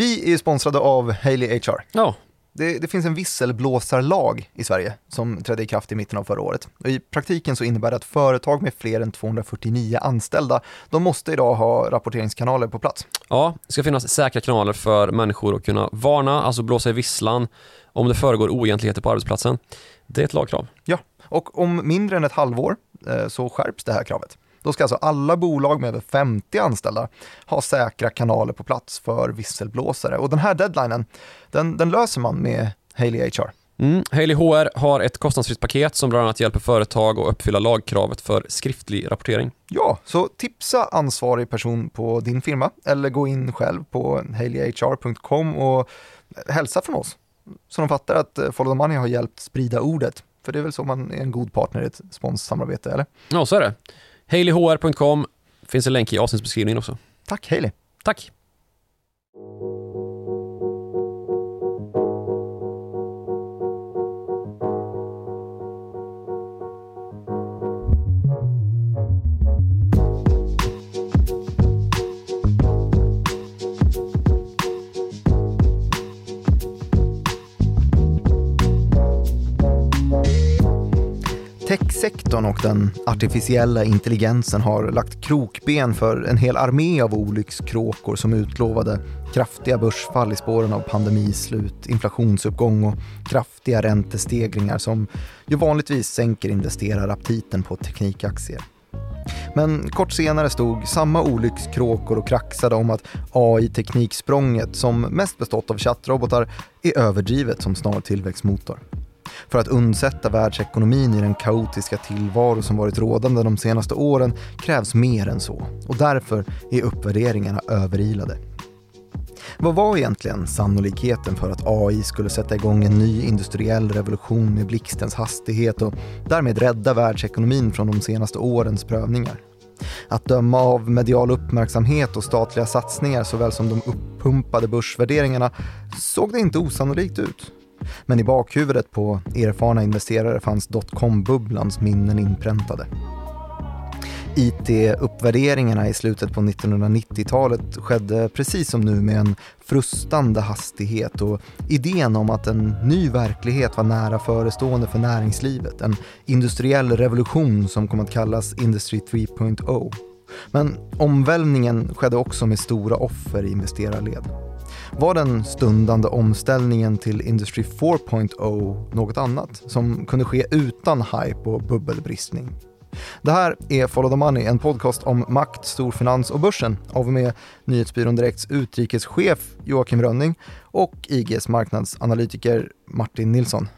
Vi är sponsrade av Haley HR. Ja, Det, det finns en visselblåsarlag i Sverige som trädde i kraft i mitten av förra året. Och I praktiken så innebär det att företag med fler än 249 anställda, de måste idag ha rapporteringskanaler på plats. ja, det ska finnas säkra kanaler för människor att kunna varna, alltså blåsa i visslan om det föregår oegentligheter på arbetsplatsen. Det är ett lagkrav. Ja, och om mindre än ett halvår eh, så skärps det här kravet. Då ska alltså alla bolag med över 50 anställda ha säkra kanaler på plats för visselblåsare. Och den här deadlinen, den, den löser man med Haley HR. Mm. Haley HR har ett kostnadsfritt paket som bland annat hjälper företag att uppfylla lagkravet för skriftlig rapportering. Ja, så tipsa ansvarig person på din firma eller gå in själv på haleyhr.com och hälsa från oss. Så de fattar att eh, Follow the Money har hjälpt sprida ordet. För det är väl så man är en god partner i ett sponssamarbete, eller? Ja, så är det. Haleyhr.com finns en länk i avsnittsbeskrivningen också. Tack Haley! Tack! Techsektorn och den artificiella intelligensen har lagt krokben för en hel armé av olyckskråkor som utlovade kraftiga börsfall i spåren av pandemislut, inflationsuppgång och kraftiga räntestegringar som ju vanligtvis sänker investeraraptiten på teknikaktier. Men kort senare stod samma olyckskråkor och kraxade om att AI-tekniksprånget, som mest bestått av chattrobotar, är överdrivet som snar tillväxtmotor. För att undsätta världsekonomin i den kaotiska tillvaro som varit rådande de senaste åren krävs mer än så och därför är uppvärderingarna överilade. Vad var egentligen sannolikheten för att AI skulle sätta igång en ny industriell revolution med blixtens hastighet och därmed rädda världsekonomin från de senaste årens prövningar? Att döma av medial uppmärksamhet och statliga satsningar såväl som de uppumpade börsvärderingarna såg det inte osannolikt ut. Men i bakhuvudet på erfarna investerare fanns dotcom-bubblans minnen inpräntade. IT-uppvärderingarna i slutet på 1990-talet skedde precis som nu med en frustande hastighet och idén om att en ny verklighet var nära förestående för näringslivet. En industriell revolution som kom att kallas Industry 3.0. Men omvälvningen skedde också med stora offer i investerarled. Var den stundande omställningen till Industry 4.0 något annat som kunde ske utan hype och bubbelbristning? Det här är Follow the Money, en podcast om makt, storfinans och börsen av och med Nyhetsbyrån Direkts utrikeschef Joakim Rönning och IGs marknadsanalytiker Martin Nilsson.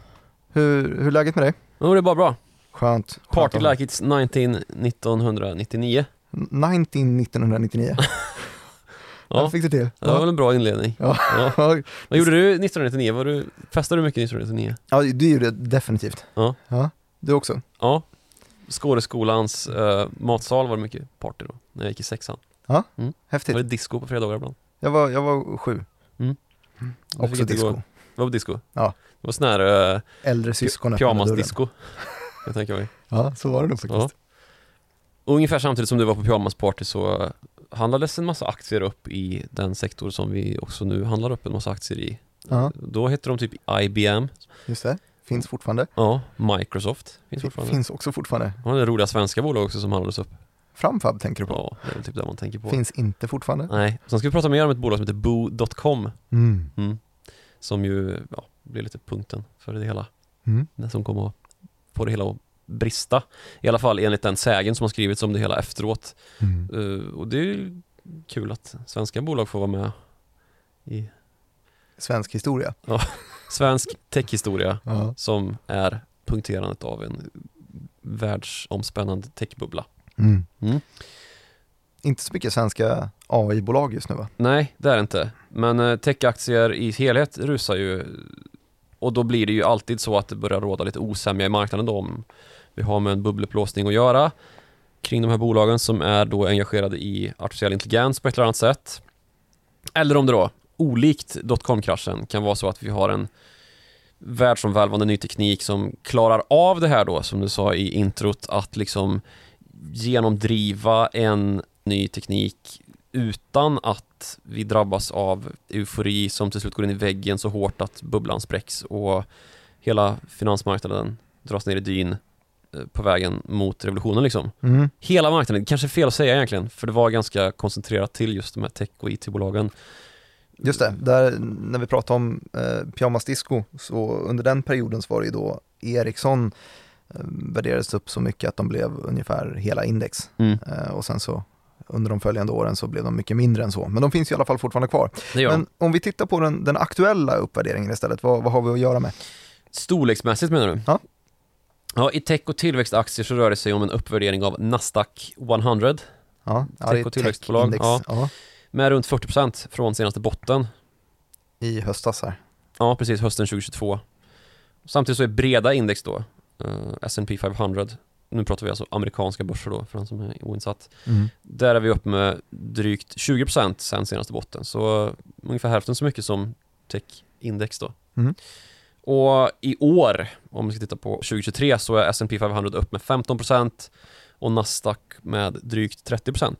Hur, hur är läget med dig? Jo, det är bara bra. Skönt. skönt Party like it's 19 1999. 19 1999. Ja, Ja. fick du till. det var väl en bra inledning. Ja. Ja. Ja. Vad gjorde du 1999? Var du, festade du mycket 1999? ja, du gjorde det definitivt. Ja. ja. Du också? Ja. Skådeskolans uh, matsal var det mycket party då, när jag gick i sexan. Häftigt. Var det disco på fredagar ibland? Jag var, jag var sju. Mm. Mm. Jag Också disco. gå- Det var på disco? Ja. Det var sån här uh, Äldre syskon pyjamasdisco. Jag tänker mig. Ja, så var det nog faktiskt. Ja. Ungefär samtidigt som du var på pyjamasparty så handlades en massa aktier upp i den sektor som vi också nu handlar upp en massa aktier i. Ja. Då hette de typ IBM, Just det. Finns fortfarande. ja, Microsoft finns fortfarande. Finns också fortfarande. Och det roliga svenska bolag också som handlades upp. Framfab tänker du på. Ja, det är typ det man tänker på. Finns inte fortfarande. Nej, sen ska vi prata mer om ett bolag som heter Boo.com Mm. mm. Som ju, ja, blir lite punkten för det hela. Mm. Det som kommer att få det hela att brista. I alla fall enligt den sägen som har skrivits om det hela efteråt. Mm. Eh, och det är ju kul att svenska bolag får vara med i Svensk historia. svensk techhistoria Ja. som är punkterandet av en världsomspännande techbubbla. Mm. Mm. Inte så mycket svenska AI-bolag just nu va? Nej, det är det inte. Men eh, techaktier i helhet rusar ju och då blir det ju alltid så att det börjar råda lite osämja i marknaden då om vi har med en bubbelupplåsning att göra kring de här bolagen som är då engagerade i artificiell intelligens på ett eller annat sätt. Eller om det då, olikt dotcom-kraschen, kan vara så att vi har en världsomvälvande ny teknik som klarar av det här då, som du sa i introt, att liksom genomdriva en ny teknik utan att vi drabbas av eufori som till slut går in i väggen så hårt att bubblan spräcks och hela finansmarknaden dras ner i dyn eh, på vägen mot revolutionen liksom. Mm. Hela marknaden, kanske fel att säga egentligen, för det var ganska koncentrerat till just de här tech och IT-bolagen. Just det, där, när vi pratar om eh, pyjamas disco, så under den perioden så var det ju då Ericsson eh, värderades upp så mycket att de blev ungefär hela index. Mm. Eh, och sen så under de följande åren så blev de mycket mindre än så. Men de finns i alla fall fortfarande kvar. Men om vi tittar på den, den aktuella uppvärderingen istället, vad, vad har vi att göra med? Storleksmässigt menar du? Ja. Ja, i tech och tillväxtaktier så rör det sig om en uppvärdering av Nasdaq 100 Ja, Tech det är och tillväxtbolag, tech-index, ja. ja, med runt 40% från senaste botten. i höstas här. Ja, precis, hösten 2022. Samtidigt så är breda index då, uh, S&P 500, nu pratar vi alltså amerikanska börser då, för den som är oinsatt. Mm. Där är vi uppe med drygt 20% sen senaste botten, så ungefär hälften så mycket som tech-index då. Mm. Och i år, om vi ska titta på 2023, så är S&P 500 upp med 15% och Nasdaq med drygt 30%.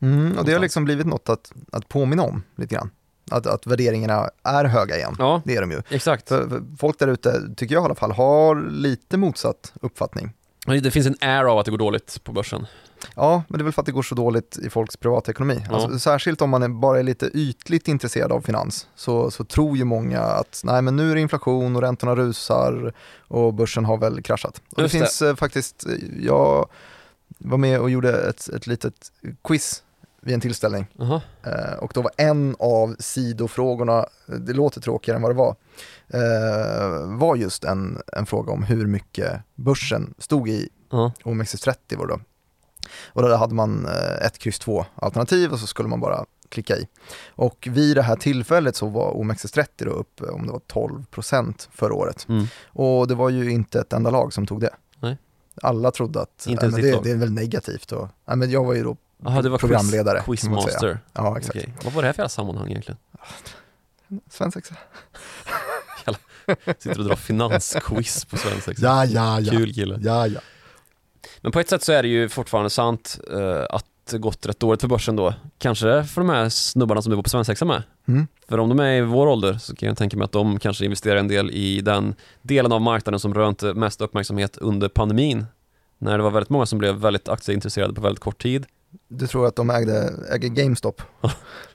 Mm, och det har liksom blivit något att, att påminna om lite grann. Att, att värderingarna är höga igen. Ja, Det är de ju. exakt. För, för folk där ute, tycker jag i alla fall, har lite motsatt uppfattning. Det finns en air av att det går dåligt på börsen. Ja, men det är väl för att det går så dåligt i folks privatekonomi. Ja. Alltså, särskilt om man är bara är lite ytligt intresserad av finans så, så tror ju många att nej, men nu är det inflation och räntorna rusar och börsen har väl kraschat. Och det. finns eh, faktiskt, eh, jag var med och gjorde ett, ett litet quiz vid en tillställning Aha. Eh, och då var en av sidofrågorna, det låter tråkigare än vad det var, eh, var just en, en fråga om hur mycket börsen stod i Ja. OMXS30 var det då. Och då hade man eh, ett kryss 2 alternativ och så skulle man bara klicka i. Och vid det här tillfället så var OMXS30 då upp, eh, om det var 12% förra året. Mm. Och det var ju inte ett enda lag som tog det. Nej. Alla trodde att ditt det, det är väl negativt. Och, nej, men jag var ju då Aha, det var programledare. quiz, quizmaster. Ja, exakt. Okej. Vad var det här för jävla sammanhang egentligen? Svensexa. Sitter och drar finansquiz på svensexa. Ja, ja, ja. Kul kille. Ja, ja. Men på ett sätt så är det ju fortfarande sant eh, att det gått rätt dåligt för börsen då. Kanske för de här snubbarna som du var på svensexa med. Mm. För om de är i vår ålder så kan jag tänka mig att de kanske investerar en del i den delen av marknaden som rönte mest uppmärksamhet under pandemin. När det var väldigt många som blev väldigt aktieintresserade på väldigt kort tid. Du tror att de ägde, äger GameStop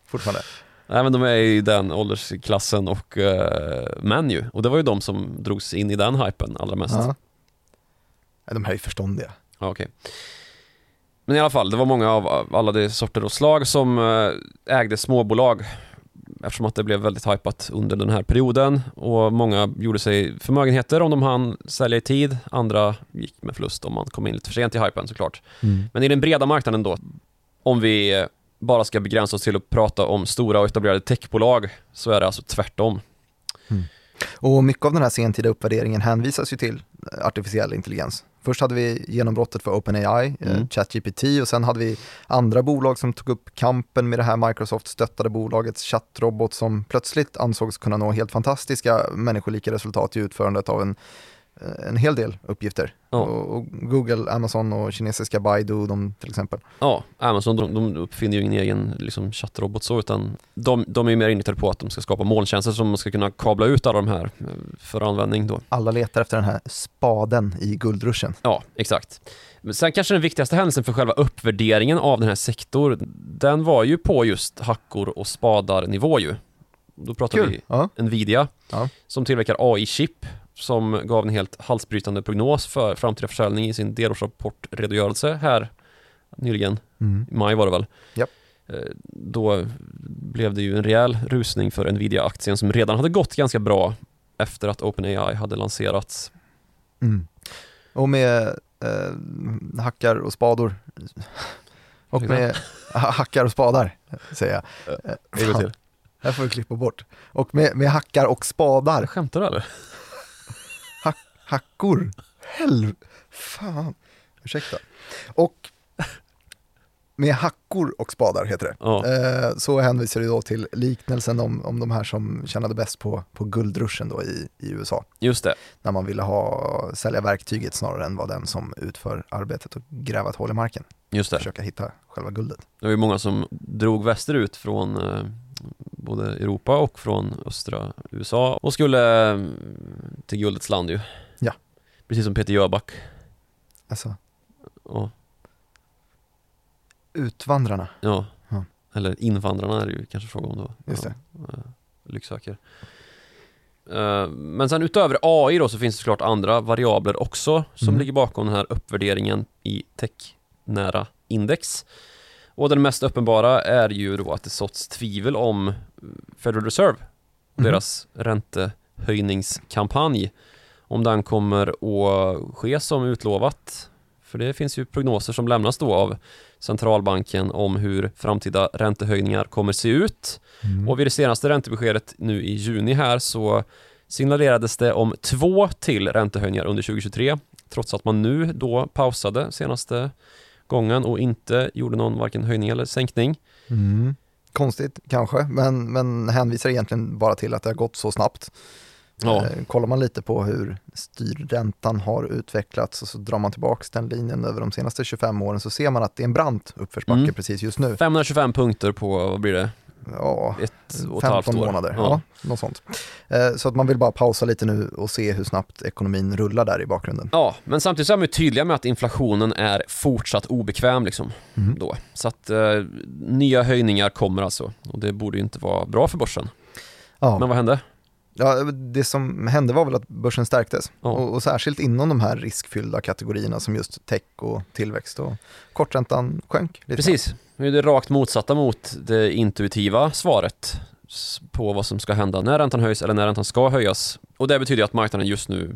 fortfarande? Nej men de är i den åldersklassen och uh, ju. Och det var ju de som drogs in i den hypen allra mest. Ja. De här är ju förståndiga. Ja, okej. Men i alla fall, det var många av av alla de sorter och slag som eh, ägde småbolag eftersom att det blev väldigt hypat under den här perioden och många gjorde sig förmögenheter om de hann sälja i tid, andra gick med förlust om man kom in lite för sent i hypen såklart. Men i den breda marknaden då, om vi bara ska begränsa oss till att prata om stora och etablerade techbolag så är det alltså tvärtom. Och mycket av den här sentida uppvärderingen hänvisas ju till artificiell intelligens. Först hade vi genombrottet för OpenAI, eh, Mm. ChatGPT och sen hade vi andra bolag som tog upp kampen med det här Microsoft-stöttade bolagets chattrobot som plötsligt ansågs kunna nå helt fantastiska människolika resultat i utförandet av en, en hel del uppgifter. Ja. Och, Google, Amazon och kinesiska Baidu de, till exempel. Ja, Amazon de, de uppfinner ju ingen egen liksom, chattrobot så utan de, de är ju mer inriktade på att de ska skapa molntjänster som ska kunna kabla ut alla de här eh, för användning då. Alla letar efter den här spaden i guldruschen. Ja, exakt. Men sen kanske den viktigaste händelsen för själva uppvärderingen av den här sektorn, den var ju på just hackor och spadar nivå ju. Då pratar Kul! vi Ja. Nvidia Ja. som tillverkar AI-chip som gav en helt halsbrytande prognos för framtida försäljning i sin delårsrapportredogörelse här nyligen, Mm. i maj var det väl? Japp. Eh, Då blev det ju en rejäl rusning för Nvidia-aktien som redan hade gått ganska bra efter att OpenAI hade lanserats. Mm. Och med eh, hackar och spador. Och med ha- hackar och spadar, säger jag. Eh, En gång fan, till. Det här får vi klippa bort. Och med, med hackar och spadar. Skämtar du eller? Hackor. Helv... Fan. Ursäkta. Och med hackor och spadar heter det. Ja, Eh, så hänvisar du då till liknelsen om, om de här som tjänade bäst på, på guldruschen då i, i USA. just det. När man ville ha, sälja verktyget snarare än vara den som utför arbetet och gräva ett hål i marken. Just det. Försöka hitta själva guldet. Det var ju många som drog västerut från eh, både Europa och från östra USA och skulle eh, till guldets land ju. Precis som Peter Jöback. Alltså, Ja, utvandrarna. ja. Ja. Eller invandrarna är det ju kanske fråga om då. Just det. Ja, eh, lycksöker. Eh, Men sen utöver AI då så finns det såklart andra variabler också som Mm. ligger bakom den här uppvärderingen i technära index. Och den mest uppenbara är ju då att det såtts tvivel om Federal Reserve Mhm. deras räntehöjningskampanj. Om den kommer att ske som utlovat. För det finns ju prognoser som lämnas då av centralbanken om hur framtida räntehöjningar kommer se ut. Mm. Och vid det senaste räntebeskedet nu i juni här så signalerades det om två till räntehöjningar under 2023 trots att man nu då pausade senaste gången och inte gjorde någon varken höjning eller sänkning. Mm. Konstigt kanske, men, men hänvisar egentligen bara till att det har gått så snabbt. Ja. Eh, kollar man lite på hur styrräntan har utvecklats och så drar man tillbaka den linjen över de senaste 25 åren så ser man att det är en brant uppförsbacke Mm. precis just nu. 525 punkter på, vad blir det, Ja, ett och ett halvt 15 år? månader, ja. något sånt. Eh, Så att man vill bara pausa lite nu och se hur snabbt ekonomin rullar där i bakgrunden. Ja, men samtidigt så är man ju tydliga med att inflationen är fortsatt obekväm liksom Mm. då. Så att eh, nya höjningar kommer alltså och det borde ju inte vara bra för börsen. Ja. Men vad hände? Ja, det som hände var väl att börsen stärktes Ja. och, och särskilt inom de här riskfyllda kategorierna som just tech och tillväxt och korträntan sjönk. Precis, det är det rakt motsatta mot det intuitiva svaret på vad som ska hända när räntan höjs eller när räntan ska höjas. Och det betyder att marknaden just nu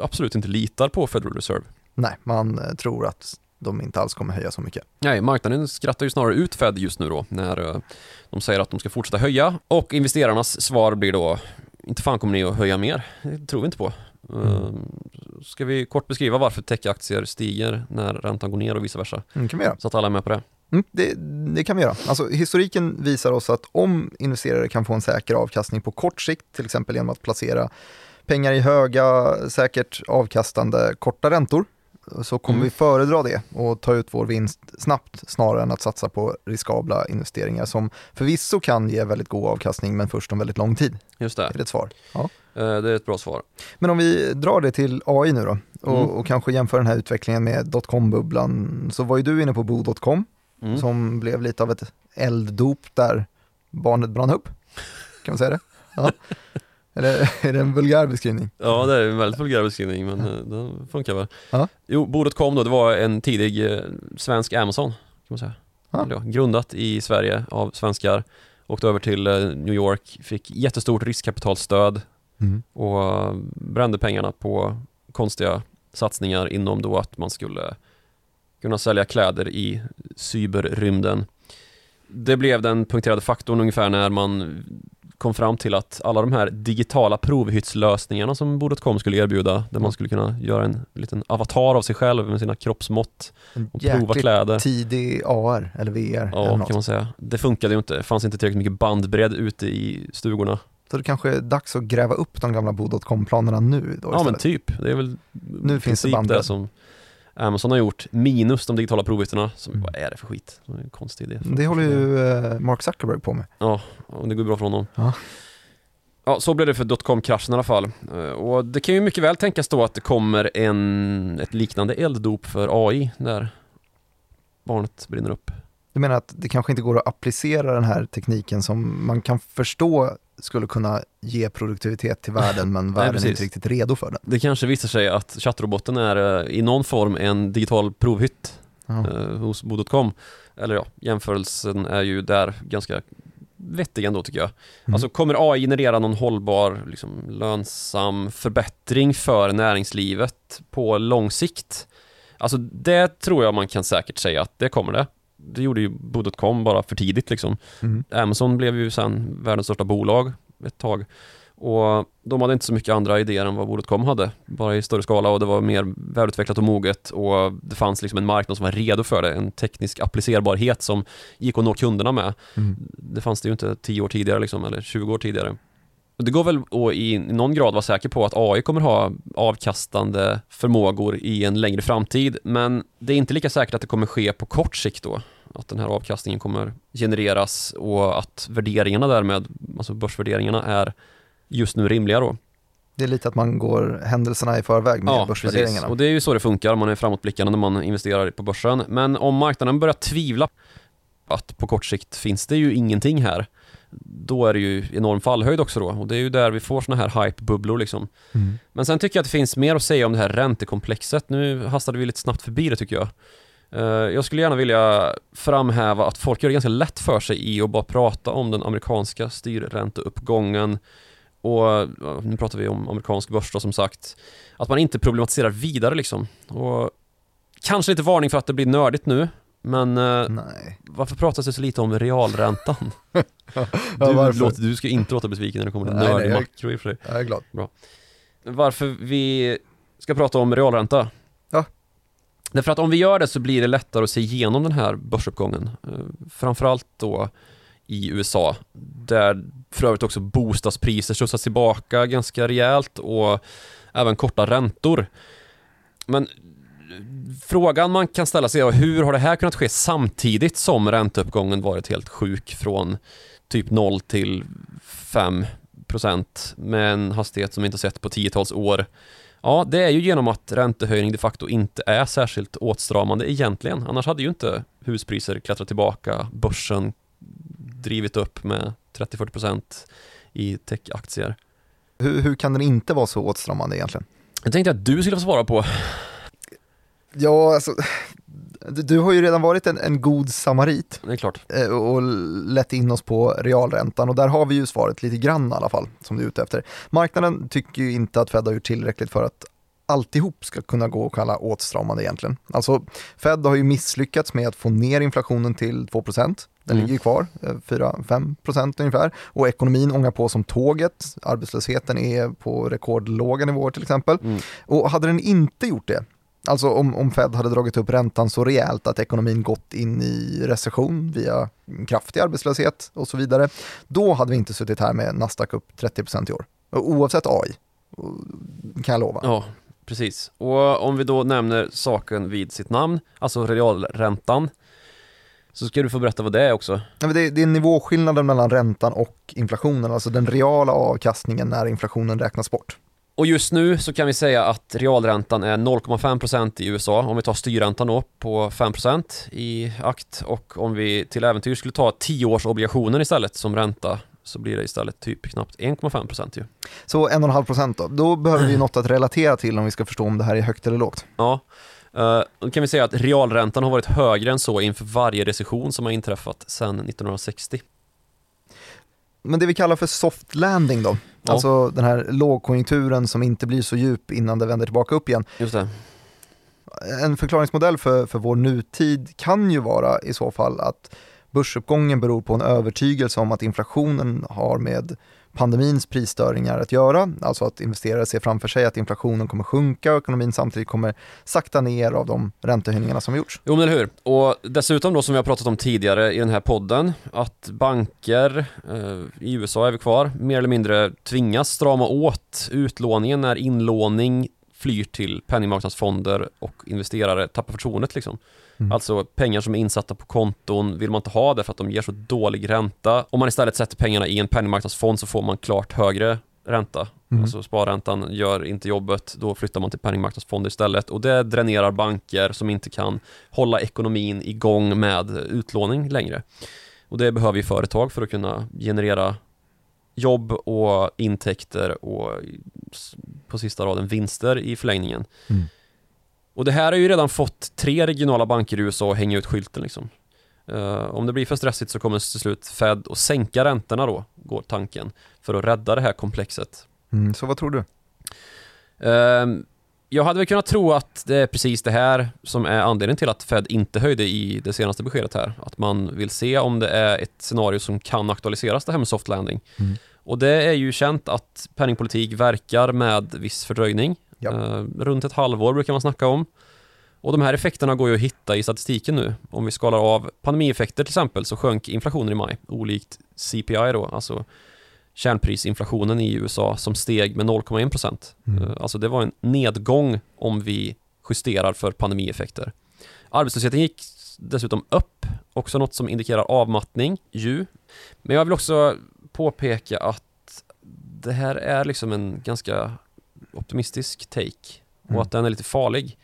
absolut inte litar på Federal Reserve. Nej, man eh, tror att de inte alls kommer höja så mycket. Nej, marknaden skrattar ju snarare ut Fed just nu då när eh, de säger att de ska fortsätta höja och investerarnas svar blir då inte fan kommer ni att höja mer, det tror vi inte på. Eh, Ska vi kort beskriva varför techaktier stiger när räntan går ner och vice versa? Mm, kan vi göra. Så att alla är med på det. Mm, det, det kan vi göra. Alltså, historiken visar oss att om investerare kan få en säker avkastning på kort sikt, till exempel genom att placera pengar i höga, säkert avkastande korta räntor, så kommer Mm. vi föredra det och ta ut vår vinst snabbt snarare än att satsa på riskabla investeringar som förvisso kan ge väldigt god avkastning men först om väldigt lång tid. Just det, Är det ett svar? Ja. Eh, det är ett bra svar. Men om vi drar det till AI nu då och, Mm. och kanske jämför den här utvecklingen med dotcom-bubblan så var ju du inne på bo.com Mm. som blev lite av ett elddop där barnet brann upp. Kan man säga det? Ja. Eller är det en vulgär beskrivning? Ja, det är en väldigt vulgär beskrivning men eh, den funkar väl. Ja. Jo, Bordet.com då, det var en tidig eh, svensk Amazon kan man säga. Ja. Ja, grundat i Sverige av svenskar. Åkte över till eh, New York, fick jättestort riskkapitalstöd och eh, brände pengarna på konstiga satsningar inom då att man skulle kunna sälja kläder i cyberrymden. Det blev den punkterade faktorn ungefär när man kom fram till att alla de här digitala provhyttslösningarna som Bordet.com skulle erbjuda, där man skulle kunna göra en liten avatar av sig själv med sina kroppsmått och prova kläder. tidig AR eller VR eller Ja, något. kan man säga. Det funkade ju inte. Det fanns inte tillräckligt mycket bandbredd ute i stugorna. Så det kanske är dags att gräva upp de gamla bo.com-planerna nu då Ja men istället. typ, det är väl Nu finns det bandbredd. som Amazon har gjort, minus de digitala provhytterna. Som, Mm. Vad är det för skit? Det är en konstig idé. Det håller ju eh, Mark Zuckerberg på med. Ja, och det går bra för honom. Ja. Ja, så blev det för dotcom-kraschen i alla fall. Eh, Och det kan ju mycket väl tänkas då att det kommer en, ett liknande elddop för AI när barnet brinner upp. Du menar att det kanske inte går att applicera den här tekniken som man kan förstå skulle kunna ge produktivitet till världen men världen är precis. inte riktigt redo för den. Det kanske visar sig att chattroboten är eh, i någon form en digital provhytt Ja. eh, hos Bo.com. Eller ja, jämförelsen är ju där ganska vettig ändå tycker jag. Mm. Alltså kommer AI generera någon hållbar, liksom, lönsam förbättring för näringslivet på lång sikt? Alltså det tror jag man kan säkert säga att det kommer det. Det gjorde ju Bo.com bara för tidigt liksom. Mm. Amazon blev ju sen världens största bolag ett tag. Och de hade inte så mycket andra idéer än vad Bol.com hade, bara i större skala och det var mer välutvecklat och moget och det fanns liksom en marknad som var redo för det, en teknisk applicerbarhet som gick att nå kunderna med. Mm. Det fanns det ju inte 10 år tidigare liksom, eller 20 år tidigare. Och det går väl att i någon grad vara säker på att AI kommer ha avkastande förmågor i en längre framtid, men det är inte lika säkert att det kommer ske på kort sikt då. Att den här avkastningen kommer genereras och att värderingarna därmed, alltså börsvärderingarna är just nu rimliga då. Det är lite att man går händelserna i förväg med Ja, börsvärderingarna. precis. Och det är ju så det funkar, man är framåtblickande när man investerar på börsen. Men om marknaden börjar tvivla att på kort sikt finns det ju ingenting här, då är det ju enorm fallhöjd också då. Och det är ju där vi får såna här hype-bubblor liksom. Mm. Men sen tycker jag att det finns mer att säga om det här räntekomplexet. Nu hastade vi lite snabbt förbi det tycker jag. Eh, Jag skulle gärna vilja framhäva att folk gör det ganska lätt för sig i att bara prata om den amerikanska styrränteuppgången och nu pratar vi om amerikansk börs då som sagt. Att man inte problematiserar vidare liksom. Och kanske lite varning för att det blir nördigt nu. Men eh, Nej. varför pratas det så lite om realräntan? Du, låter, du ska inte låta besviken när det kommer till Nej, nej, nördig jag- makro i och för sig. Jag är glad. Varför vi ska prata om realränta? Ja. Därför att om vi gör det så blir det lättare att se igenom den här börsuppgången. Eh, Framförallt då i USA, där för övrigt också bostadspriser skjutsas tillbaka ganska rejält och även korta räntor. Men frågan man kan ställa sig är hur har det här kunnat ske samtidigt som ränteuppgången varit helt sjuk från typ 0 till 5 procent med en hastighet som vi inte sett på tiotals år. Ja, det är ju genom att räntehöjning de facto inte är särskilt åtstramande egentligen. Annars hade ju inte huspriser klättrat tillbaka, börsen drivit upp med 30-40% i techaktier. Hur, hur kan den inte vara så åtstramande egentligen? Jag tänkte att du skulle få svara på. Ja, alltså, du, du har ju redan varit en, en god samarit Det är klart. eh, och lett in oss på realräntan och där har vi ju svaret lite grann i alla fall som du är ute efter. Marknaden tycker ju inte att Fed har gjort tillräckligt för att alltihop ska kunna gå att kalla åtstramande egentligen. Alltså Fed har ju misslyckats med att få ner inflationen till 2 Den Mm. ligger ju kvar, eh, 4-5% ungefär. Och ekonomin ångar på som tåget. Arbetslösheten är på rekordlåga nivåer till exempel. Mm. Och hade den inte gjort det, alltså om, om Fed hade dragit upp räntan så rejält att ekonomin gått in i recession via kraftig arbetslöshet och så vidare, då hade vi inte suttit här med Nasdaq upp 30% i år. Oavsett AI, kan jag lova. Ja, precis. Och om vi då nämner saken vid sitt namn, alltså realräntan, så ska du få berätta vad det är också. Det, det är nivåskillnaden mellan räntan och inflationen, alltså den reala avkastningen när inflationen räknas bort. Och just nu så kan vi säga att realräntan är 0,5% i USA om vi tar styrräntan då på 5% i akt och om vi till äventyr skulle ta 10-årsobligationer istället som ränta så blir det istället typ knappt 1,5% ju. Så 1,5% då, då behöver vi något att relatera till om vi ska förstå om det här är högt eller lågt. Ja, eh, då kan vi säga att realräntan har varit högre än så inför varje recession som har inträffat sedan 1960. Men det vi kallar för soft landing då, Ja. alltså den här lågkonjunkturen som inte blir så djup innan det vänder tillbaka upp igen. Just det. En förklaringsmodell för, för vår nutid kan ju vara i så fall att börsuppgången beror på en övertygelse om att inflationen har med pandemins prisstörningar att göra, alltså att investerare ser framför sig att inflationen kommer sjunka och ekonomin samtidigt kommer sakta ner av de räntehöjningarna som gjorts. Jo men eller hur. Och dessutom då som vi har pratat om tidigare i den här podden att banker eh, i USA är vi kvar mer eller mindre tvingas strama åt utlåningen när inlåning flyr till penningmarknadsfonder och investerare tappar förtroendet liksom. Mm. Alltså pengar som är insatta på konton vill man inte ha det för att de ger så dålig ränta. Om man istället sätter pengarna i en penningmarknadsfond så får man klart högre ränta. Mm. Alltså sparräntan gör inte jobbet, då flyttar man till penningmarknadsfonder istället och det dränerar banker som inte kan hålla ekonomin igång med utlåning längre. Och det behöver ju företag för att kunna generera jobb och intäkter och på sista raden vinster i förlängningen. Mm. Och det här har ju redan fått tre regionala banker i USA att hänga ut skylten liksom. Eh, om det blir för stressigt så kommer till slut Fed att sänka räntorna då, går tanken, för att rädda det här komplexet. Mm, så vad tror du? Ehm, Jag hade väl kunnat tro att det är precis det här som är anledningen till att Fed inte höjde i det senaste beskedet här. Att man vill se om det är ett scenario som kan aktualiseras, det här med soft landing. Mm. Och det är ju känt att penningpolitik verkar med viss fördröjning. Ja. Eh, runt ett halvår brukar man snacka om. Och de här effekterna går ju att hitta i statistiken nu. Om vi skalar av pandemieffekter till exempel så sjönk inflationen i maj, olikt CPI då, alltså kärnprisinflationen i USA som steg med 0,1 procent. Mm. Eh, Alltså det var en nedgång om vi justerar för pandemieffekter. Arbetslösheten gick dessutom upp, också något som indikerar avmattning, ju. Men jag vill också påpeka att det här är liksom en ganska optimistisk take och Mm. att den är lite farlig.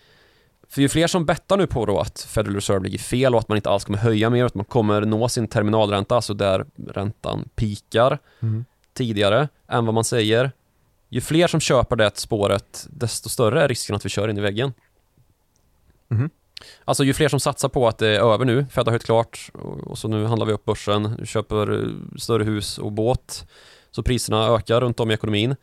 För ju fler som bettar nu på då att Federal Reserve ligger fel och att man inte alls kommer höja mer, att man kommer nå sin terminalränta, alltså där räntan pikar Mm. tidigare än vad man säger. Ju fler som köper det spåret, desto större är risken att vi kör in i väggen. Mhm. Alltså ju fler som satsar på att det är över nu, Fed har höjt klart och så nu handlar vi upp börsen, köper större hus och båt, så priserna ökar runt om i ekonomin.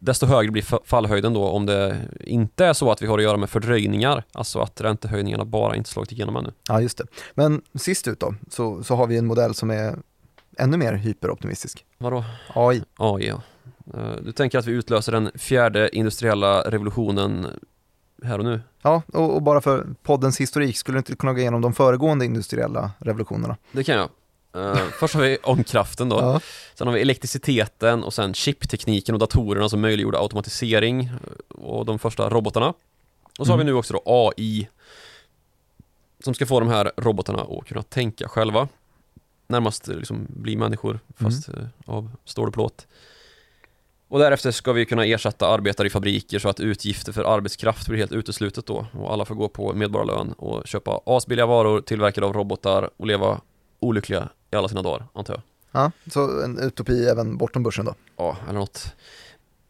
Desto högre blir fa- fallhöjden då om det inte är så att vi har att göra med fördröjningar, alltså att räntehöjningarna bara inte slagit igenom ännu. Ja, just det. Men sist ut då, så, så har vi en modell som är ännu mer hyperoptimistisk. Vadå? AI. AI ja. Eh, Du tänker att vi utlöser den fjärde industriella revolutionen här och nu? Ja, och, och bara för poddens historik, skulle du inte kunna gå igenom de föregående industriella revolutionerna? Det kan jag. Eh, först har vi ångkraften då, Ja. sen har vi elektriciteten och sen chiptekniken och datorerna som möjliggjorde automatisering eh, och de första robotarna. Och så har vi Mm. nu också då AI som ska få de här robotarna att kunna tänka själva. Närmast eh, liksom bli människor fast eh, av stål och plåt. Och därefter ska vi kunna ersätta arbetare i fabriker så att utgifter för arbetskraft blir helt uteslutet då och alla får gå på medborgarlön och köpa asbilliga varor tillverkade av robotar och leva olyckliga i alla sina dagar, antar jag. ja, så en utopi även bortom börsen då. Ja, eller något.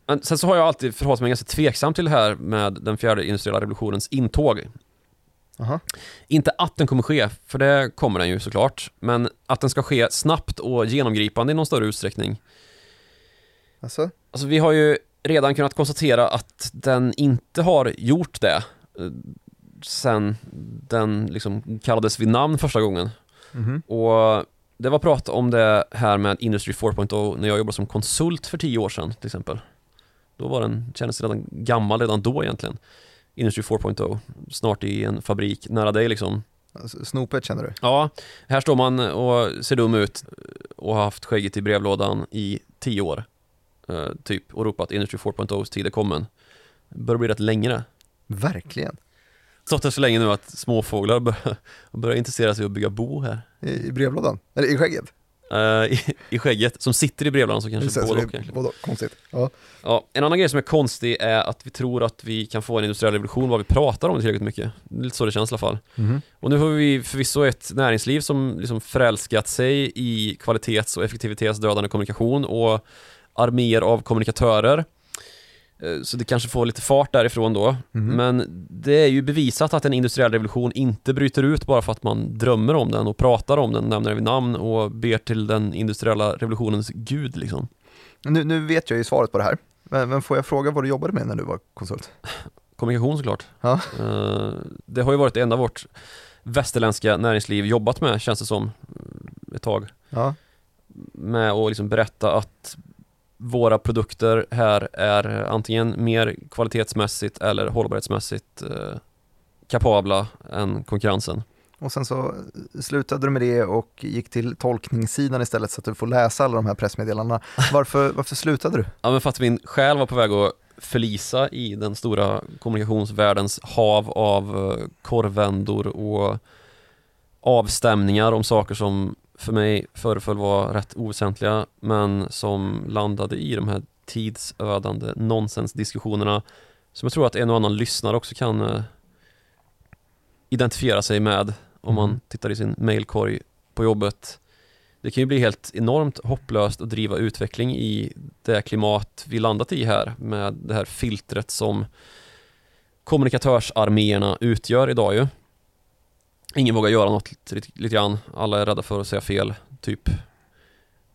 Men sen så har jag alltid förhållit mig ganska tveksam till det här med den fjärde industriella revolutionens intåg. Aha. Inte att den kommer ske, för det kommer den ju såklart, men att den ska ske snabbt och genomgripande i någon större utsträckning. Alltså, Alltså vi har ju redan kunnat konstatera att den inte har gjort det eh, sen den liksom kallades vid namn första gången. Mhm. Och det var prat om det här med Industry 4.0 när jag jobbade som konsult för tio år sedan till exempel. Då var den, kändes redan gammal redan då egentligen. Industry 4.0, snart i en fabrik nära dig liksom. Snopet känner du? Ja, här står man och ser dum ut och har haft skägget i brevlådan i tio år. eh, typ, och ropat Industry 4.0s tid är kommen. Börjar bli rätt länge det. Verkligen. Stått där så länge nu att småfåglar börjar, börjar intressera sig att bygga bo här. I, i brevlådan? Eller i skägget? Eh, i, I skägget, som sitter i brevlådan så kanske både och både. Konstigt. Ja. Ja, en annan grej som är konstig är att vi tror att vi kan få en industriell revolution vad vi pratar om det tillräckligt mycket. Det är lite så det känns i alla fall. Mhm. Och nu har vi förvisso ett näringsliv som liksom förälskat sig i kvalitets och effektivitetsdödande kommunikation och arméer av kommunikatörer. Eh, Så det kanske får lite fart därifrån då. Mhm. Men det är ju bevisat att en industriell revolution inte bryter ut bara för att man drömmer om den och pratar om den, nämner den vid namn och ber till den industriella revolutionens gud liksom. Nu, nu vet jag ju svaret på det här, men, men får jag fråga vad du jobbade med när du var konsult? Kommunikation såklart. Ja. Eh, Det har ju varit det enda vårt västerländska näringsliv jobbat med känns det som eh, ett tag. Ja, Med att liksom berätta att våra produkter här är antingen mer kvalitetsmässigt eller hållbarhetsmässigt eh, kapabla än konkurrensen. och sen så slutade du med det och gick till tolkningssidan istället så att du får läsa alla de här pressmeddelandena. Varför, varför slutade du? Ja men för att min själ var på väg att förlisa i den stora kommunikationsvärldens hav av eh, korvvändor och avstämningar om saker som för mig föreföll vara rätt oväsentliga men som landade i de här tidsödande nonsensdiskussionerna som jag tror att en och annan lyssnare också kan eh, identifiera sig med om man Mhm. tittar i sin mailkorg på jobbet. Det kan ju bli helt enormt hopplöst att driva utveckling i det klimat vi landat i här med det här filtret som kommunikatörsarméerna utgör idag ju. Ingen vågar göra något lite, lite, grann. Alla är rädda för att säga fel, typ.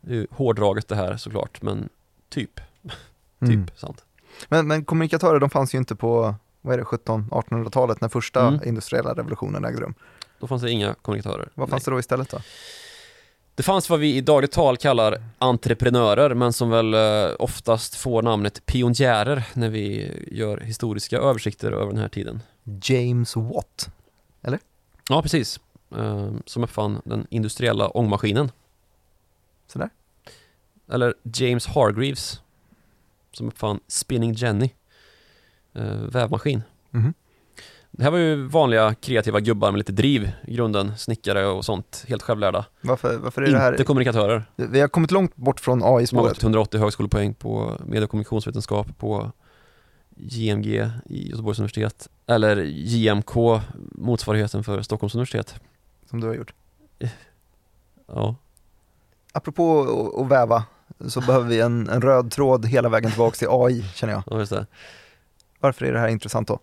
Det är hårdraget det här såklart, men typ, typ, Mm. sant. Men, men kommunikatörer de fanns ju inte på vad är det, 1700-1800-talet när första Mm. industriella revolutionen ägde rum. Då fanns det inga kommunikatörer. Vad fanns det då istället då? Det fanns vad vi i dagligt tal kallar entreprenörer men som väl eh, oftast får namnet pionjärer när vi gör historiska översikter över den här tiden. James Watt. Ja, precis. Eh, Som uppfann den industriella ångmaskinen. Sådär. Eller James Hargreaves som uppfann Spinning Jenny. eh, Vävmaskin. Mhm. Det här var ju vanliga kreativa gubbar med lite driv i grunden, snickare och sånt, helt självlärda. Varför, varför är det här? Inte kommunikatörer. Vi har kommit långt bort från AI-spåret. gått 180 högskolepoäng på medie och kommunikationsvetenskap på JMG i Göteborgs universitet. Eller JMK, motsvarigheten för Stockholms universitet. Som du har gjort. Ja, Apropå att- väva så behöver vi en, en röd tråd hela vägen tillbaka till AI känner jag. ja just det. Varför är det här intressant då?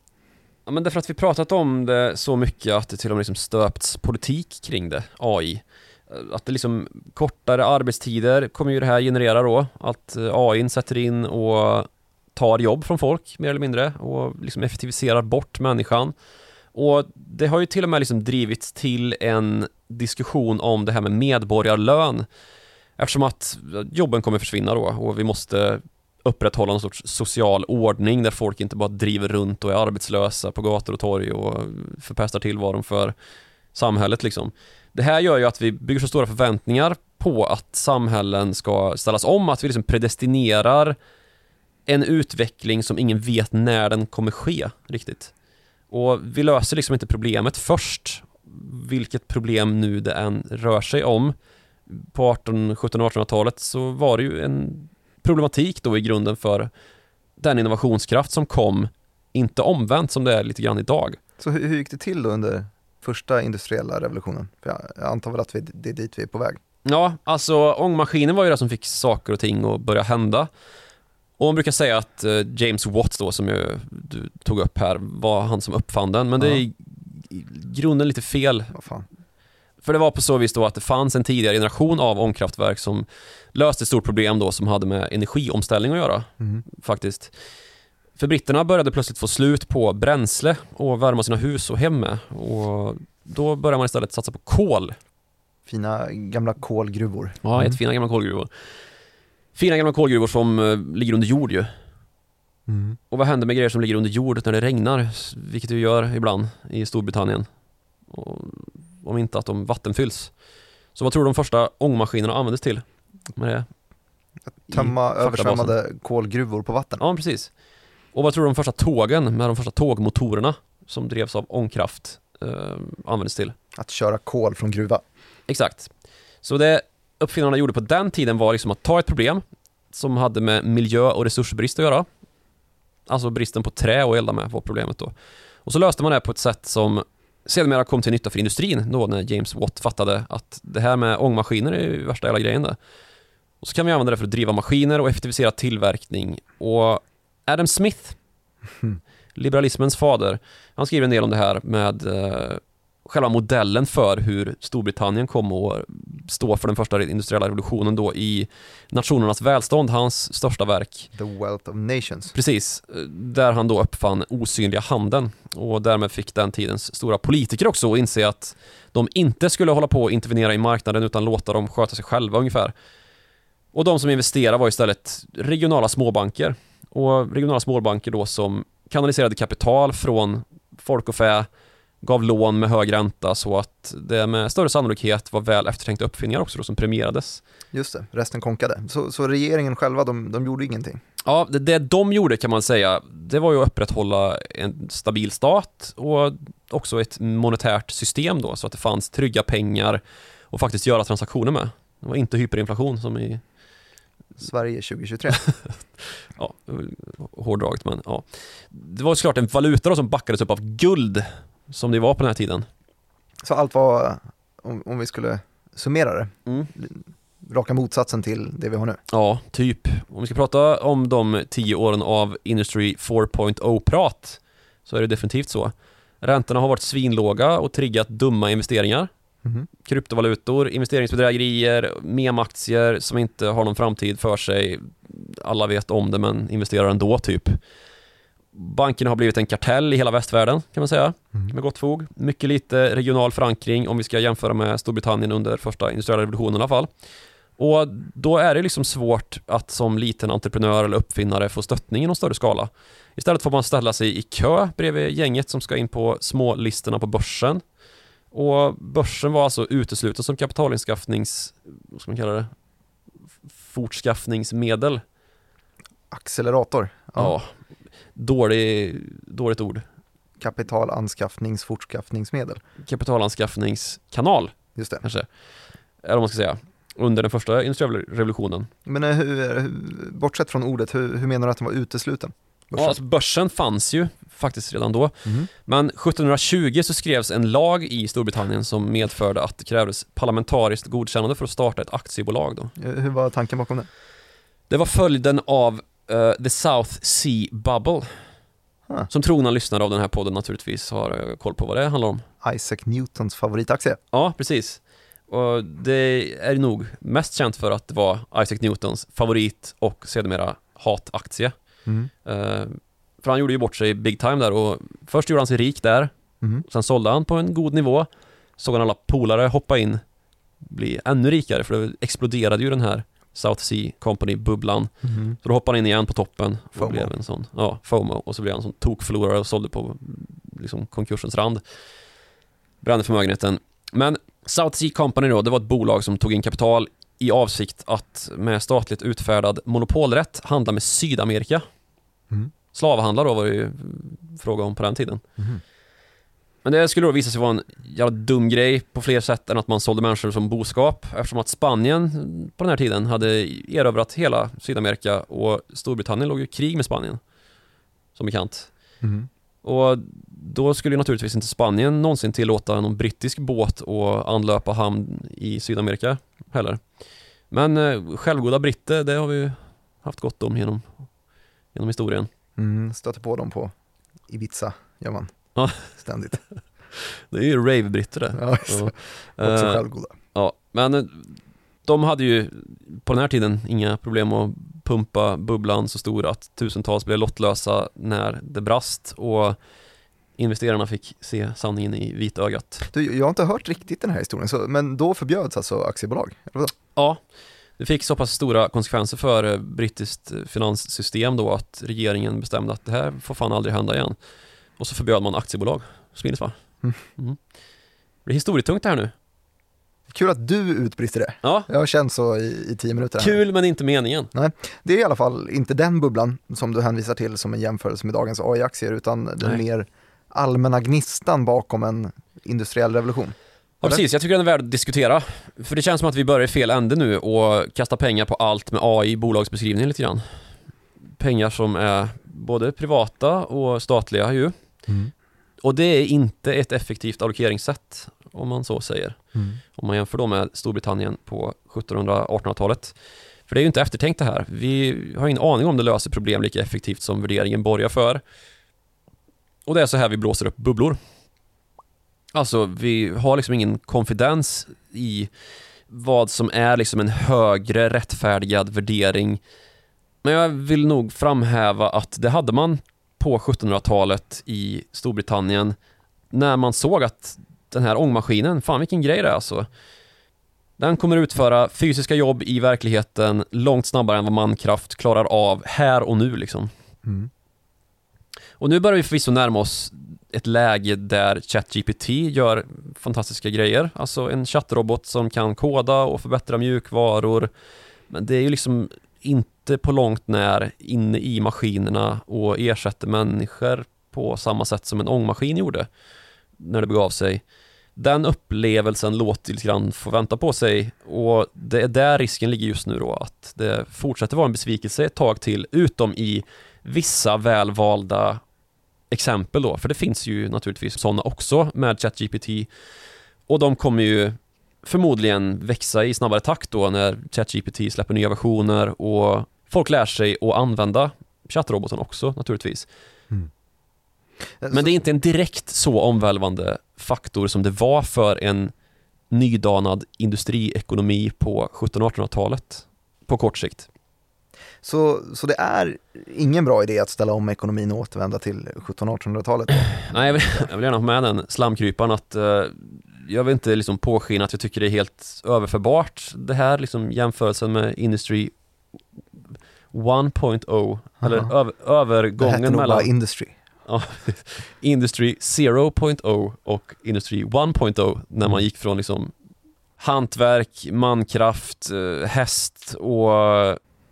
Ja, men därför att vi pratat om det så mycket att det till och med liksom stöpts politik kring det, AI. Att det liksom kortare arbetstider kommer ju det här generera då. Att eh, AI sätter in och tar jobb från folk mer eller mindre och liksom effektiviserar bort människan. Och det har ju till och med liksom drivits till en diskussion om det här med medborgarlön. Eftersom att jobben kommer försvinna då och vi måste upprätthålla någon sorts social ordning där folk inte bara driver runt och är arbetslösa på gator och torg och förpestar tillvaron för samhället liksom. Det här gör ju att vi bygger så stora förväntningar på att samhällen ska ställas om, att vi liksom predestinerar en utveckling som ingen vet när den kommer ske riktigt. Och vi löser liksom inte problemet först, vilket problem nu det än rör sig om. På 18, 17 och 1800-talet så var det ju en problematik då i grunden för den innovationskraft som kom, inte omvänt som det är lite grann idag. Så hur, hur gick det till då under första industriella revolutionen? För jag, jag antar väl att vi, det är dit vi är på väg. Ja, alltså ångmaskinen var ju det som fick saker och ting att börja hända. Och man brukar säga att eh, James Watt då, som ju du tog upp här, var han som uppfann den. Men det är i grunden lite fel. Fan. För det var på så vis då att det fanns en tidigare generation av ångkraftverk som löste ett stort problem då som hade med energiomställning att göra. Mhm. faktiskt. För britterna började plötsligt få slut på bränsle och värma sina hus och hem med. Och då började man istället satsa på kol. Fina gamla kolgruvor. Ja, Mm. jättefina gamla kolgruvor. Fina gamla kolgruvor som eh, ligger under jord ju. Mm. Och vad händer med grejer som ligger under jord när det regnar? Vilket det gör ibland i Storbritannien. Och, om inte att de vattenfylls. Så vad tror du de första ångmaskinerna användes till? Med det? i Tömma faktabasen? översvämmade kolgruvor på vatten. Ja, precis. Och vad tror du de första tågen med de första tågmotorerna som drevs av ångkraft eh, användes till? Att köra kol från gruva. Exakt. Så det uppfinnarna gjorde på den tiden var liksom att ta ett problem som hade med miljö och resursbrist att göra. Alltså bristen på trä att elda med var problemet då. Och så löste man det på ett sätt som sedermera kom till nytta för industrin då när James Watt fattade att det här med ångmaskiner är ju värsta jävla grejen det. Och så kan vi använda det för att driva maskiner och effektivisera tillverkning. Och Adam Smith, liberalismens fader, han skriver en del om det här med eh, själva modellen för hur Storbritannien kom att stå för den första industriella revolutionen då i Nationernas välstånd, hans största verk. The Wealth of Nations. Precis, där han då uppfann osynliga handeln och därmed fick den tidens stora politiker också att inse att de inte skulle hålla på och intervenera i marknaden utan låta dem sköta sig själva ungefär. Och de som investerade var istället regionala småbanker och regionala småbanker då som kanaliserade kapital från folk och fä gav lån med hög ränta så att det med större sannolikhet var väl eftertänkta uppfinningar också då som premierades. Just det, resten konkade. Så, så regeringen själva, de, de gjorde ingenting. Ja, det, det de gjorde kan man säga, det var ju att upprätthålla en stabil stat och också ett monetärt system då, så att det fanns trygga pengar och faktiskt göra transaktioner med. Det var inte hyperinflation som i, Sverige 2023. ja, hårdraget men ja. Det var såklart en valuta då som backades upp av guld, som det var på den här tiden. Så allt var, om, om vi skulle summera det, Mm. raka motsatsen till det vi har nu. Ja, typ. Om vi ska prata om de tio åren av Industry 4.0-prat så är det definitivt så. Räntorna har varit svinlåga och triggat dumma investeringar. Mhm. Kryptovalutor, investeringsbedrägerier, memaktier som inte har någon framtid för sig. Alla vet om det men investerar ändå typ. Bankerna har blivit en kartell i hela västvärlden kan man säga, Mm. med gott fog. Mycket lite regional förankring om vi ska jämföra med Storbritannien under första industriella revolutionen i alla fall. Och då är det liksom svårt att som liten entreprenör eller uppfinnare få stöttning i någon större skala. Istället får man ställa sig i kö bredvid gänget som ska in på smålistorna på börsen. Och börsen var alltså utesluten som kapitalanskaffnings... Vad ska man kalla det? Fortskaffningsmedel. Accelerator. Ja. Dålig, dåligt ord. Kapitalanskaffnings fortskaffningsmedel. Kapitalanskaffningskanal, Just det. kanske. Eller vad man ska säga. Under den första industriella revolutionen. Men eh, hur, hur, bortsett från ordet, hur, hur menar du att den var utesluten? Ja, alltså börsen fanns ju faktiskt redan då. Mhm. Men 1720 så skrevs en lag i Storbritannien som medförde att det krävdes parlamentariskt godkännande för att starta ett aktiebolag. Då. Eh, Hur var tanken bakom det? Det var följden av eh, The South Sea Bubble. Ah. Som trogna lyssnare av den här podden naturligtvis har eh, koll på vad det handlar om. Isaac Newtons favoritaktie. Ja, precis. Och det är nog mest känt för att det var Isaac Newtons favorit och sedermera hataktie. Mm. Eh, för han gjorde ju bort sig big time där och först gjorde han sig rik där, Mhm. sen sålde han på en god nivå, såg han alla polare hoppa in, bli ännu rikare för det exploderade ju den här South Sea Company-bubblan. Mhm. Så då hoppade han in igen på toppen och FOMO. blev en sån, ja, FOMO, och så blev han en sån tokförlorare och sålde på liksom, konkursens rand. Brände förmögenheten. Men South Sea Company då, det var ett bolag som tog in kapital i avsikt att med statligt utfärdad monopolrätt handla med Sydamerika. Mm. Slavhandlar då var det ju fråga om på den tiden. Mhm. Men det skulle då visa sig vara en jävla dum grej på fler sätt än att man sålde människor som boskap eftersom att Spanien på den här tiden hade erövrat hela Sydamerika och Storbritannien låg i krig med Spanien. Som bekant. Mhm. Och då skulle ju naturligtvis inte Spanien någonsin tillåta någon brittisk båt att anlöpa hamn i Sydamerika heller. Men eh, självgoda britter, det har vi ju haft gott om genom, genom historien. Mm. Stöter på dem på Ibiza, gör man. Ja. Ständigt. Det är ju rave-britter det. Ja, just Också eh, självgoda. Ja, men eh, de hade ju på den här tiden inga problem att pumpa bubblan så stor att tusentals blev lottlösa när det brast och investerarna fick se sanningen i vitögat. Du, jag har inte hört riktigt den här historien, så, men då förbjöds alltså aktiebolag? Ja, det fick så pass stora konsekvenser för eh, brittiskt finanssystem då att regeringen bestämde att det här får fan aldrig hända igen. Och så förbjöd man aktiebolag, smidigt va? Mm. Mm. Det är historietungt det här nu. Kul att du utbrister det. Ja, Jag har känt så i, i tio minuter. här. kul men inte meningen. Det är i alla fall inte den bubblan som du hänvisar till som en jämförelse med dagens AI-aktier, utan den Nej. mer allmänna gnistan bakom en industriell revolution. Ja Eller? precis, jag tycker den är värd att diskutera. För det känns som att vi börjar i fel ände nu och kastar pengar på allt med AI i bolagsbeskrivningen lite grann. Pengar som är både privata och statliga ju. Och det är inte ett effektivt allokeringssätt, om man så säger. Om man jämför då med Storbritannien på 1700-1800-talet. För det är ju inte eftertänkt det här. Vi har ingen aning om det löser problem lika effektivt som värderingen borgar för. Och det är så här vi blåser upp bubblor. Alltså, vi har liksom ingen konfidens i vad som är liksom en högre rättfärdigad värdering. Men jag vill nog framhäva att det hade man på 1700-talet i Storbritannien när man såg att den här ångmaskinen, fan vilken grej det är alltså. Den kommer utföra fysiska jobb i verkligheten långt snabbare än vad mankraft klarar av här och nu liksom. Mm. Och nu börjar vi förvisso närma oss ett läge där ChatGPT gör fantastiska grejer. Alltså en chattrobot som kan koda och förbättra mjukvaror. Men det är ju liksom inte på långt när inne i maskinerna och ersätter människor på samma sätt som en ångmaskin gjorde när det begav sig. Den upplevelsen låter lite grann få vänta på sig och det är där risken ligger just nu då att det fortsätter vara en besvikelse ett tag till utom i vissa välvalda exempel då, för det finns ju naturligtvis sådana också med ChatGPT och de kommer ju förmodligen växa i snabbare takt då när ChatGPT släpper nya versioner och folk lär sig att använda chattroboten också naturligtvis. Men det är inte en direkt så omvälvande faktor som det var för en nydanad industriekonomi på 1700-1800-talet på kort sikt. Så, så det är ingen bra idé att ställa om ekonomin och återvända till 1700-1800-talet? Nej, jag vill, jag vill gärna ha med den slamkryparen att uh, jag vill inte liksom påskina att jag tycker det är helt överförbart det här liksom jämförelsen med Industry 1.0 eller över, övergången det hette mellan bara Industry. Ja, Industry 0.0 och Industry 1.0 när man gick från liksom hantverk, mankraft, eh, häst och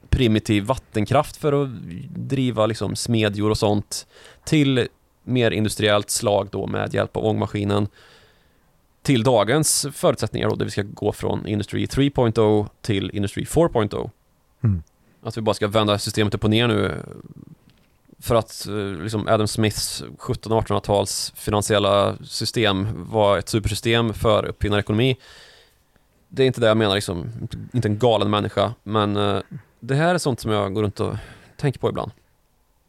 primitiv vattenkraft för att driva liksom smedjor och sånt till mer industriellt slag då med hjälp av ångmaskinen till dagens förutsättningar då, där vi ska gå från Industry 3.0 till Industry 4.0. Mm. Att vi bara ska vända systemet upp och ner nu för att eh, liksom Adam Smiths 1700-1800-tals finansiella system var ett supersystem för uppfinnarekonomi. Det är inte det jag menar, liksom, inte en galen människa, men uh, det här är sånt som jag går runt och tänker på ibland.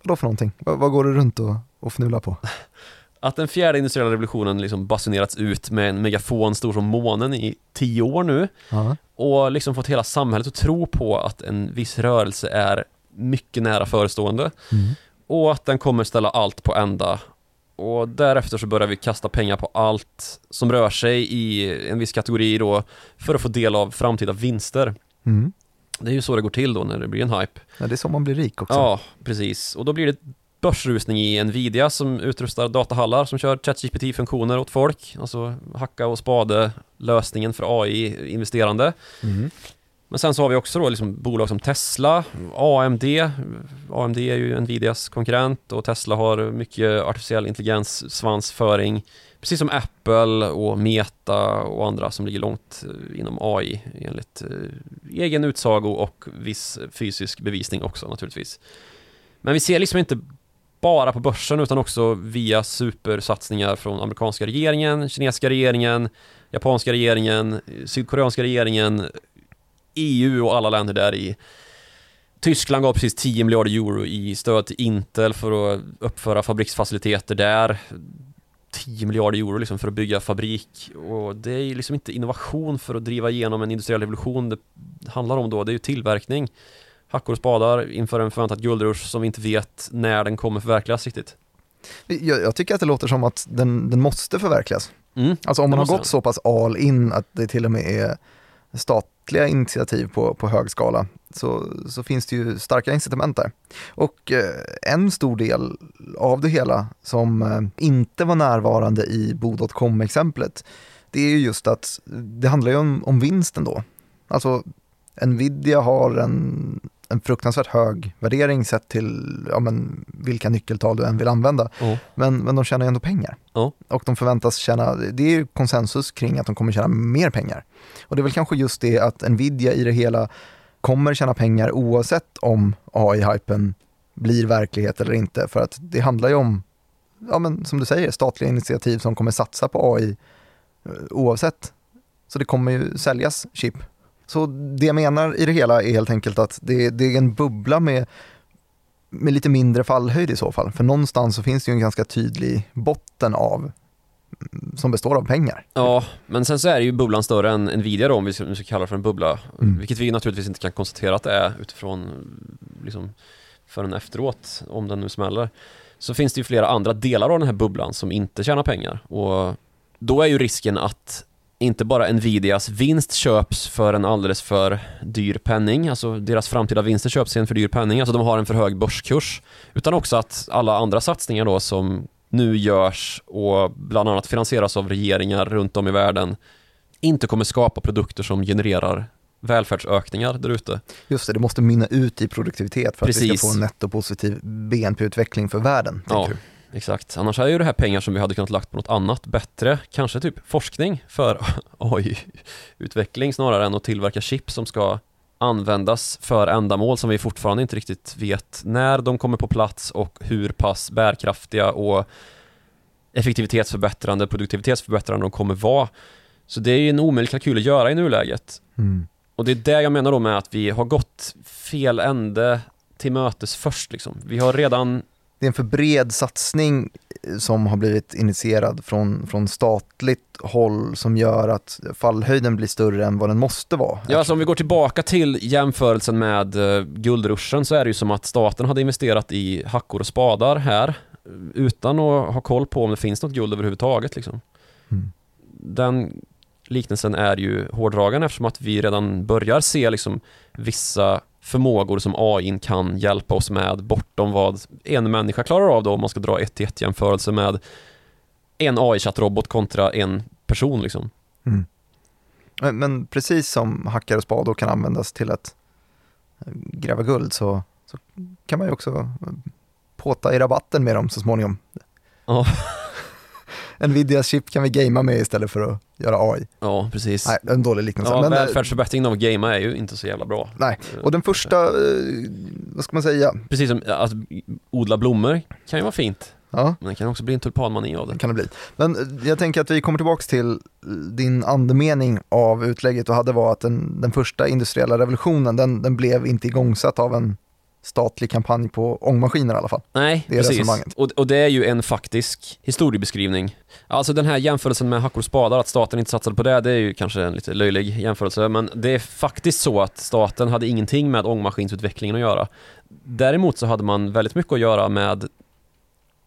Vadå för någonting? Vad, vad går du runt och, och fnular på? Att den fjärde industriella revolutionen liksom basunerats ut med en megafon stor som månen i tio år nu uh och liksom fått hela samhället att tro på att en viss rörelse är mycket nära förestående mm. och att den kommer ställa allt på ända och därefter så börjar vi kasta pengar på allt som rör sig i en viss kategori då för att få del av framtida vinster. Mm. Det är ju så det går till då när det blir en hype. Ja, det är så man blir rik också. Ja, precis. Och då blir det börsrusning i Nvidia som utrustar datahallar som kör ChatGPT-funktioner åt folk. Alltså hacka och spade lösningen för AI-investerande. Mm. Men sen så har vi också då liksom bolag som Tesla, AMD. AMD är ju Nvidias konkurrent och Tesla har mycket artificiell intelligens, svansföring. Precis som Apple och Meta och andra som ligger långt eh, inom AI enligt eh, egen utsago och viss fysisk bevisning också naturligtvis. Men vi ser liksom inte bara på börsen utan också via supersatsningar från amerikanska regeringen, kinesiska regeringen, japanska regeringen, sydkoreanska regeringen, EU och alla länder där i. Tyskland gav precis 10 miljarder euro i stöd till Intel för att uppföra fabriksfaciliteter där. 10 miljarder euro liksom för att bygga fabrik och det är liksom inte innovation för att driva igenom en industriell revolution det handlar om då, det är ju tillverkning hackor och spadar inför en förväntad guldrush som vi inte vet när den kommer förverkligas riktigt. Jag, jag tycker att det låter som att den, den måste förverkligas. Mm, alltså om man har gått den. så pass all in att det till och med är statliga initiativ på, på hög skala så, så finns det ju starka incitament där. Och eh, en stor del av det hela som eh, inte var närvarande i bo.com-exemplet det är ju just att det handlar ju om, om vinsten då. Alltså Nvidia har en en fruktansvärt hög värdering sett till ja, men, vilka nyckeltal du än vill använda. Oh. Men, men de tjänar ändå pengar. Oh. Och de förväntas tjäna, det är konsensus kring att de kommer tjäna mer pengar. Och det är väl kanske just det att Nvidia i det hela kommer tjäna pengar oavsett om AI-hypen blir verklighet eller inte. För att det handlar ju om, ja men som du säger, statliga initiativ som kommer satsa på AI eh, oavsett. Så det kommer ju säljas chip så det jag menar i det hela är helt enkelt att det, det är en bubbla med, med lite mindre fallhöjd i så fall. För någonstans så finns det ju en ganska tydlig botten av som består av pengar. Ja, men sen så är ju bubblan större än Nvidia då, om vi ska, vi ska kalla det för en bubbla. Mm. Vilket vi naturligtvis inte kan konstatera att det är utifrån liksom, förrän efteråt, om den nu smäller. Så finns det ju flera andra delar av den här bubblan som inte tjänar pengar. Och då är ju risken att inte bara Nvidias vinst köps för en alldeles för dyr penning, alltså deras framtida vinster köps i en för dyr penning, alltså de har en för hög börskurs, utan också att alla andra satsningar då som nu görs och bland annat finansieras av regeringar runt om i världen inte kommer skapa produkter som genererar välfärdsökningar där ute. Just det, det måste mynna ut i produktivitet för Precis. att vi ska få en nettopositiv BNP-utveckling för världen. Ja. Du? Exakt, annars är ju det här pengar som vi hade kunnat lagt på något annat bättre, kanske typ forskning för AI-utveckling snarare än att tillverka chip som ska användas för ändamål som vi fortfarande inte riktigt vet när de kommer på plats och hur pass bärkraftiga och effektivitetsförbättrande, produktivitetsförbättrande de kommer vara. Så det är ju en omöjlig kalkyl att göra i nuläget. Mm. Och det är det jag menar då med att vi har gått fel ände till mötes först liksom. Vi har redan det är en för bred satsning som har blivit initierad från, från statligt håll som gör att fallhöjden blir större än vad den måste vara. Ja, alltså om vi går tillbaka till jämförelsen med uh, guldruschen så är det ju som att staten hade investerat i hackor och spadar här utan att ha koll på om det finns något guld överhuvudtaget. Liksom. Mm. Den liknelsen är ju hårdragen eftersom att vi redan börjar se liksom vissa förmågor som AI kan hjälpa oss med bortom vad en människa klarar av då om man ska dra ett till ett jämförelse med en AI-chattrobot kontra en person liksom. Mm. Men, men, precis som hackare och spador kan användas till att eh, gräva guld så, så kan man ju också eh, påta i rabatten med dem så småningom. Ja. Nvidias chip kan vi gamea med istället för att göra AI. Ja, precis. Nej, en dålig liknelse. Ja, men, eh, välfärdsförbättringen av att gamea är ju inte så jävla bra. Nej, och den första, eh, vad ska man säga? Precis som att odla blommor kan ju vara fint. Ja. Men det kan också bli en tulpanmani av det. Kan det bli. Men eh, jag tänker att vi kommer tillbaka till din andemening av utlägget och hade var att den, den första industriella revolutionen, den, den blev inte igångsatt av en statlig kampanj på ångmaskiner i alla fall. Nej, det är precis. Och, och, det är ju en faktisk historiebeskrivning. Alltså den här jämförelsen med hackor och spadar, att staten inte satsade på det, det är ju kanske en lite löjlig jämförelse, men det är faktiskt så att staten hade ingenting med ångmaskinsutvecklingen att göra. Däremot så hade man väldigt mycket att göra med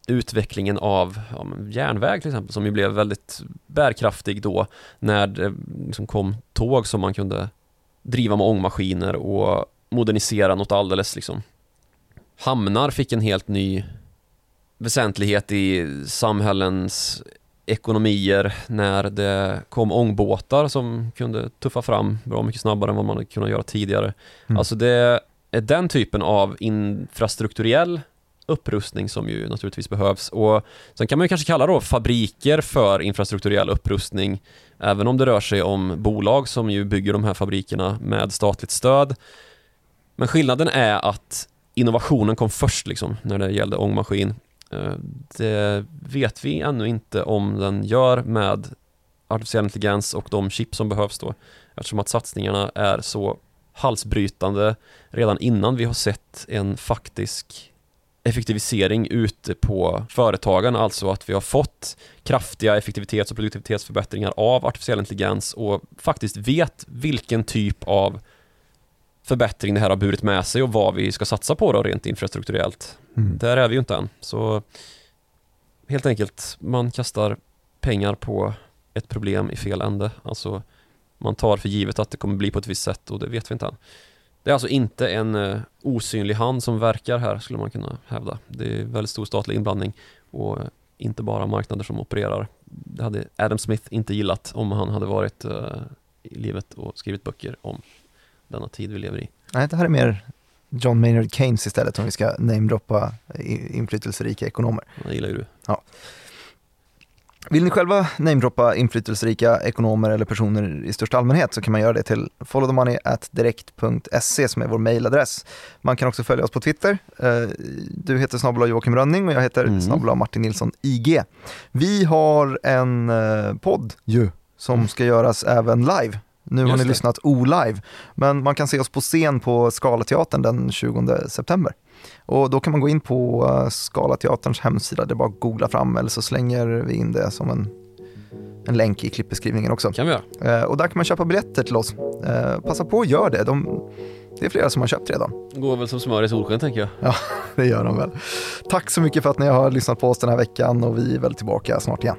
utvecklingen av ja, järnväg till exempel, som ju blev väldigt bärkraftig då när det liksom kom tåg som man kunde driva med ångmaskiner och modernisera något alldeles liksom. Hamnar fick en helt ny väsentlighet i samhällens ekonomier när det kom ångbåtar som kunde tuffa fram bra mycket snabbare än vad man kunnat göra tidigare. Mm. Alltså det är den typen av infrastrukturell upprustning som ju naturligtvis behövs och sen kan man ju kanske kalla då fabriker för infrastrukturell upprustning även om det rör sig om bolag som ju bygger de här fabrikerna med statligt stöd men skillnaden är att innovationen kom först liksom, när det gällde ångmaskin. Eh, det vet vi ännu inte om den gör med artificiell intelligens och de chip som behövs då. Eftersom att satsningarna är så halsbrytande redan innan vi har sett en faktisk effektivisering ute på företagen, alltså att vi har fått kraftiga effektivitets och produktivitetsförbättringar av artificiell intelligens och faktiskt vet vilken typ av förbättring det här har burit med sig och vad vi ska satsa på då rent infrastrukturellt. Mm. Där är vi ju inte än. Så helt enkelt, man kastar pengar på ett problem i fel ände. Alltså man tar för givet att det kommer bli på ett visst sätt och det vet vi inte än. Det är alltså inte en uh, osynlig hand som verkar här skulle man kunna hävda. Det är väldigt stor statlig inblandning och uh, inte bara marknader som opererar. Det hade Adam Smith inte gillat om han hade varit uh, i livet och skrivit böcker om denna tid vi lever i. Nej, det här är mer John Maynard Keynes istället om vi ska namedroppa inflytelserika ekonomer. Det gillar ju du. Ja. Vill ni själva namedroppa inflytelserika ekonomer eller personer i största allmänhet så kan man göra det till followthemoney.direkt.se som är vår mailadress. Man kan också följa oss på Twitter. Eh, du heter snabel Joakim Rönning och jag heter mm. snabel Martin Nilsson IG. Vi har en eh, podd ju som ska göras även live nu Just har ni det. lyssnat o-live, men man kan se oss på scen på Skalateatern den 20 september. Och då kan man gå in på uh, Skalateaterns hemsida, det är bara att googla fram eller så slänger vi in det som en, en länk i klippbeskrivningen också. Kan vi göra. Uh, och där kan man köpa biljetter till oss. Uh, passa på att gör det. De, det är flera som har köpt redan. Går väl som smör i solsken tänker jag. Ja, det gör de väl. Tack så mycket för att ni har lyssnat på oss den här veckan och vi är väl tillbaka snart igen.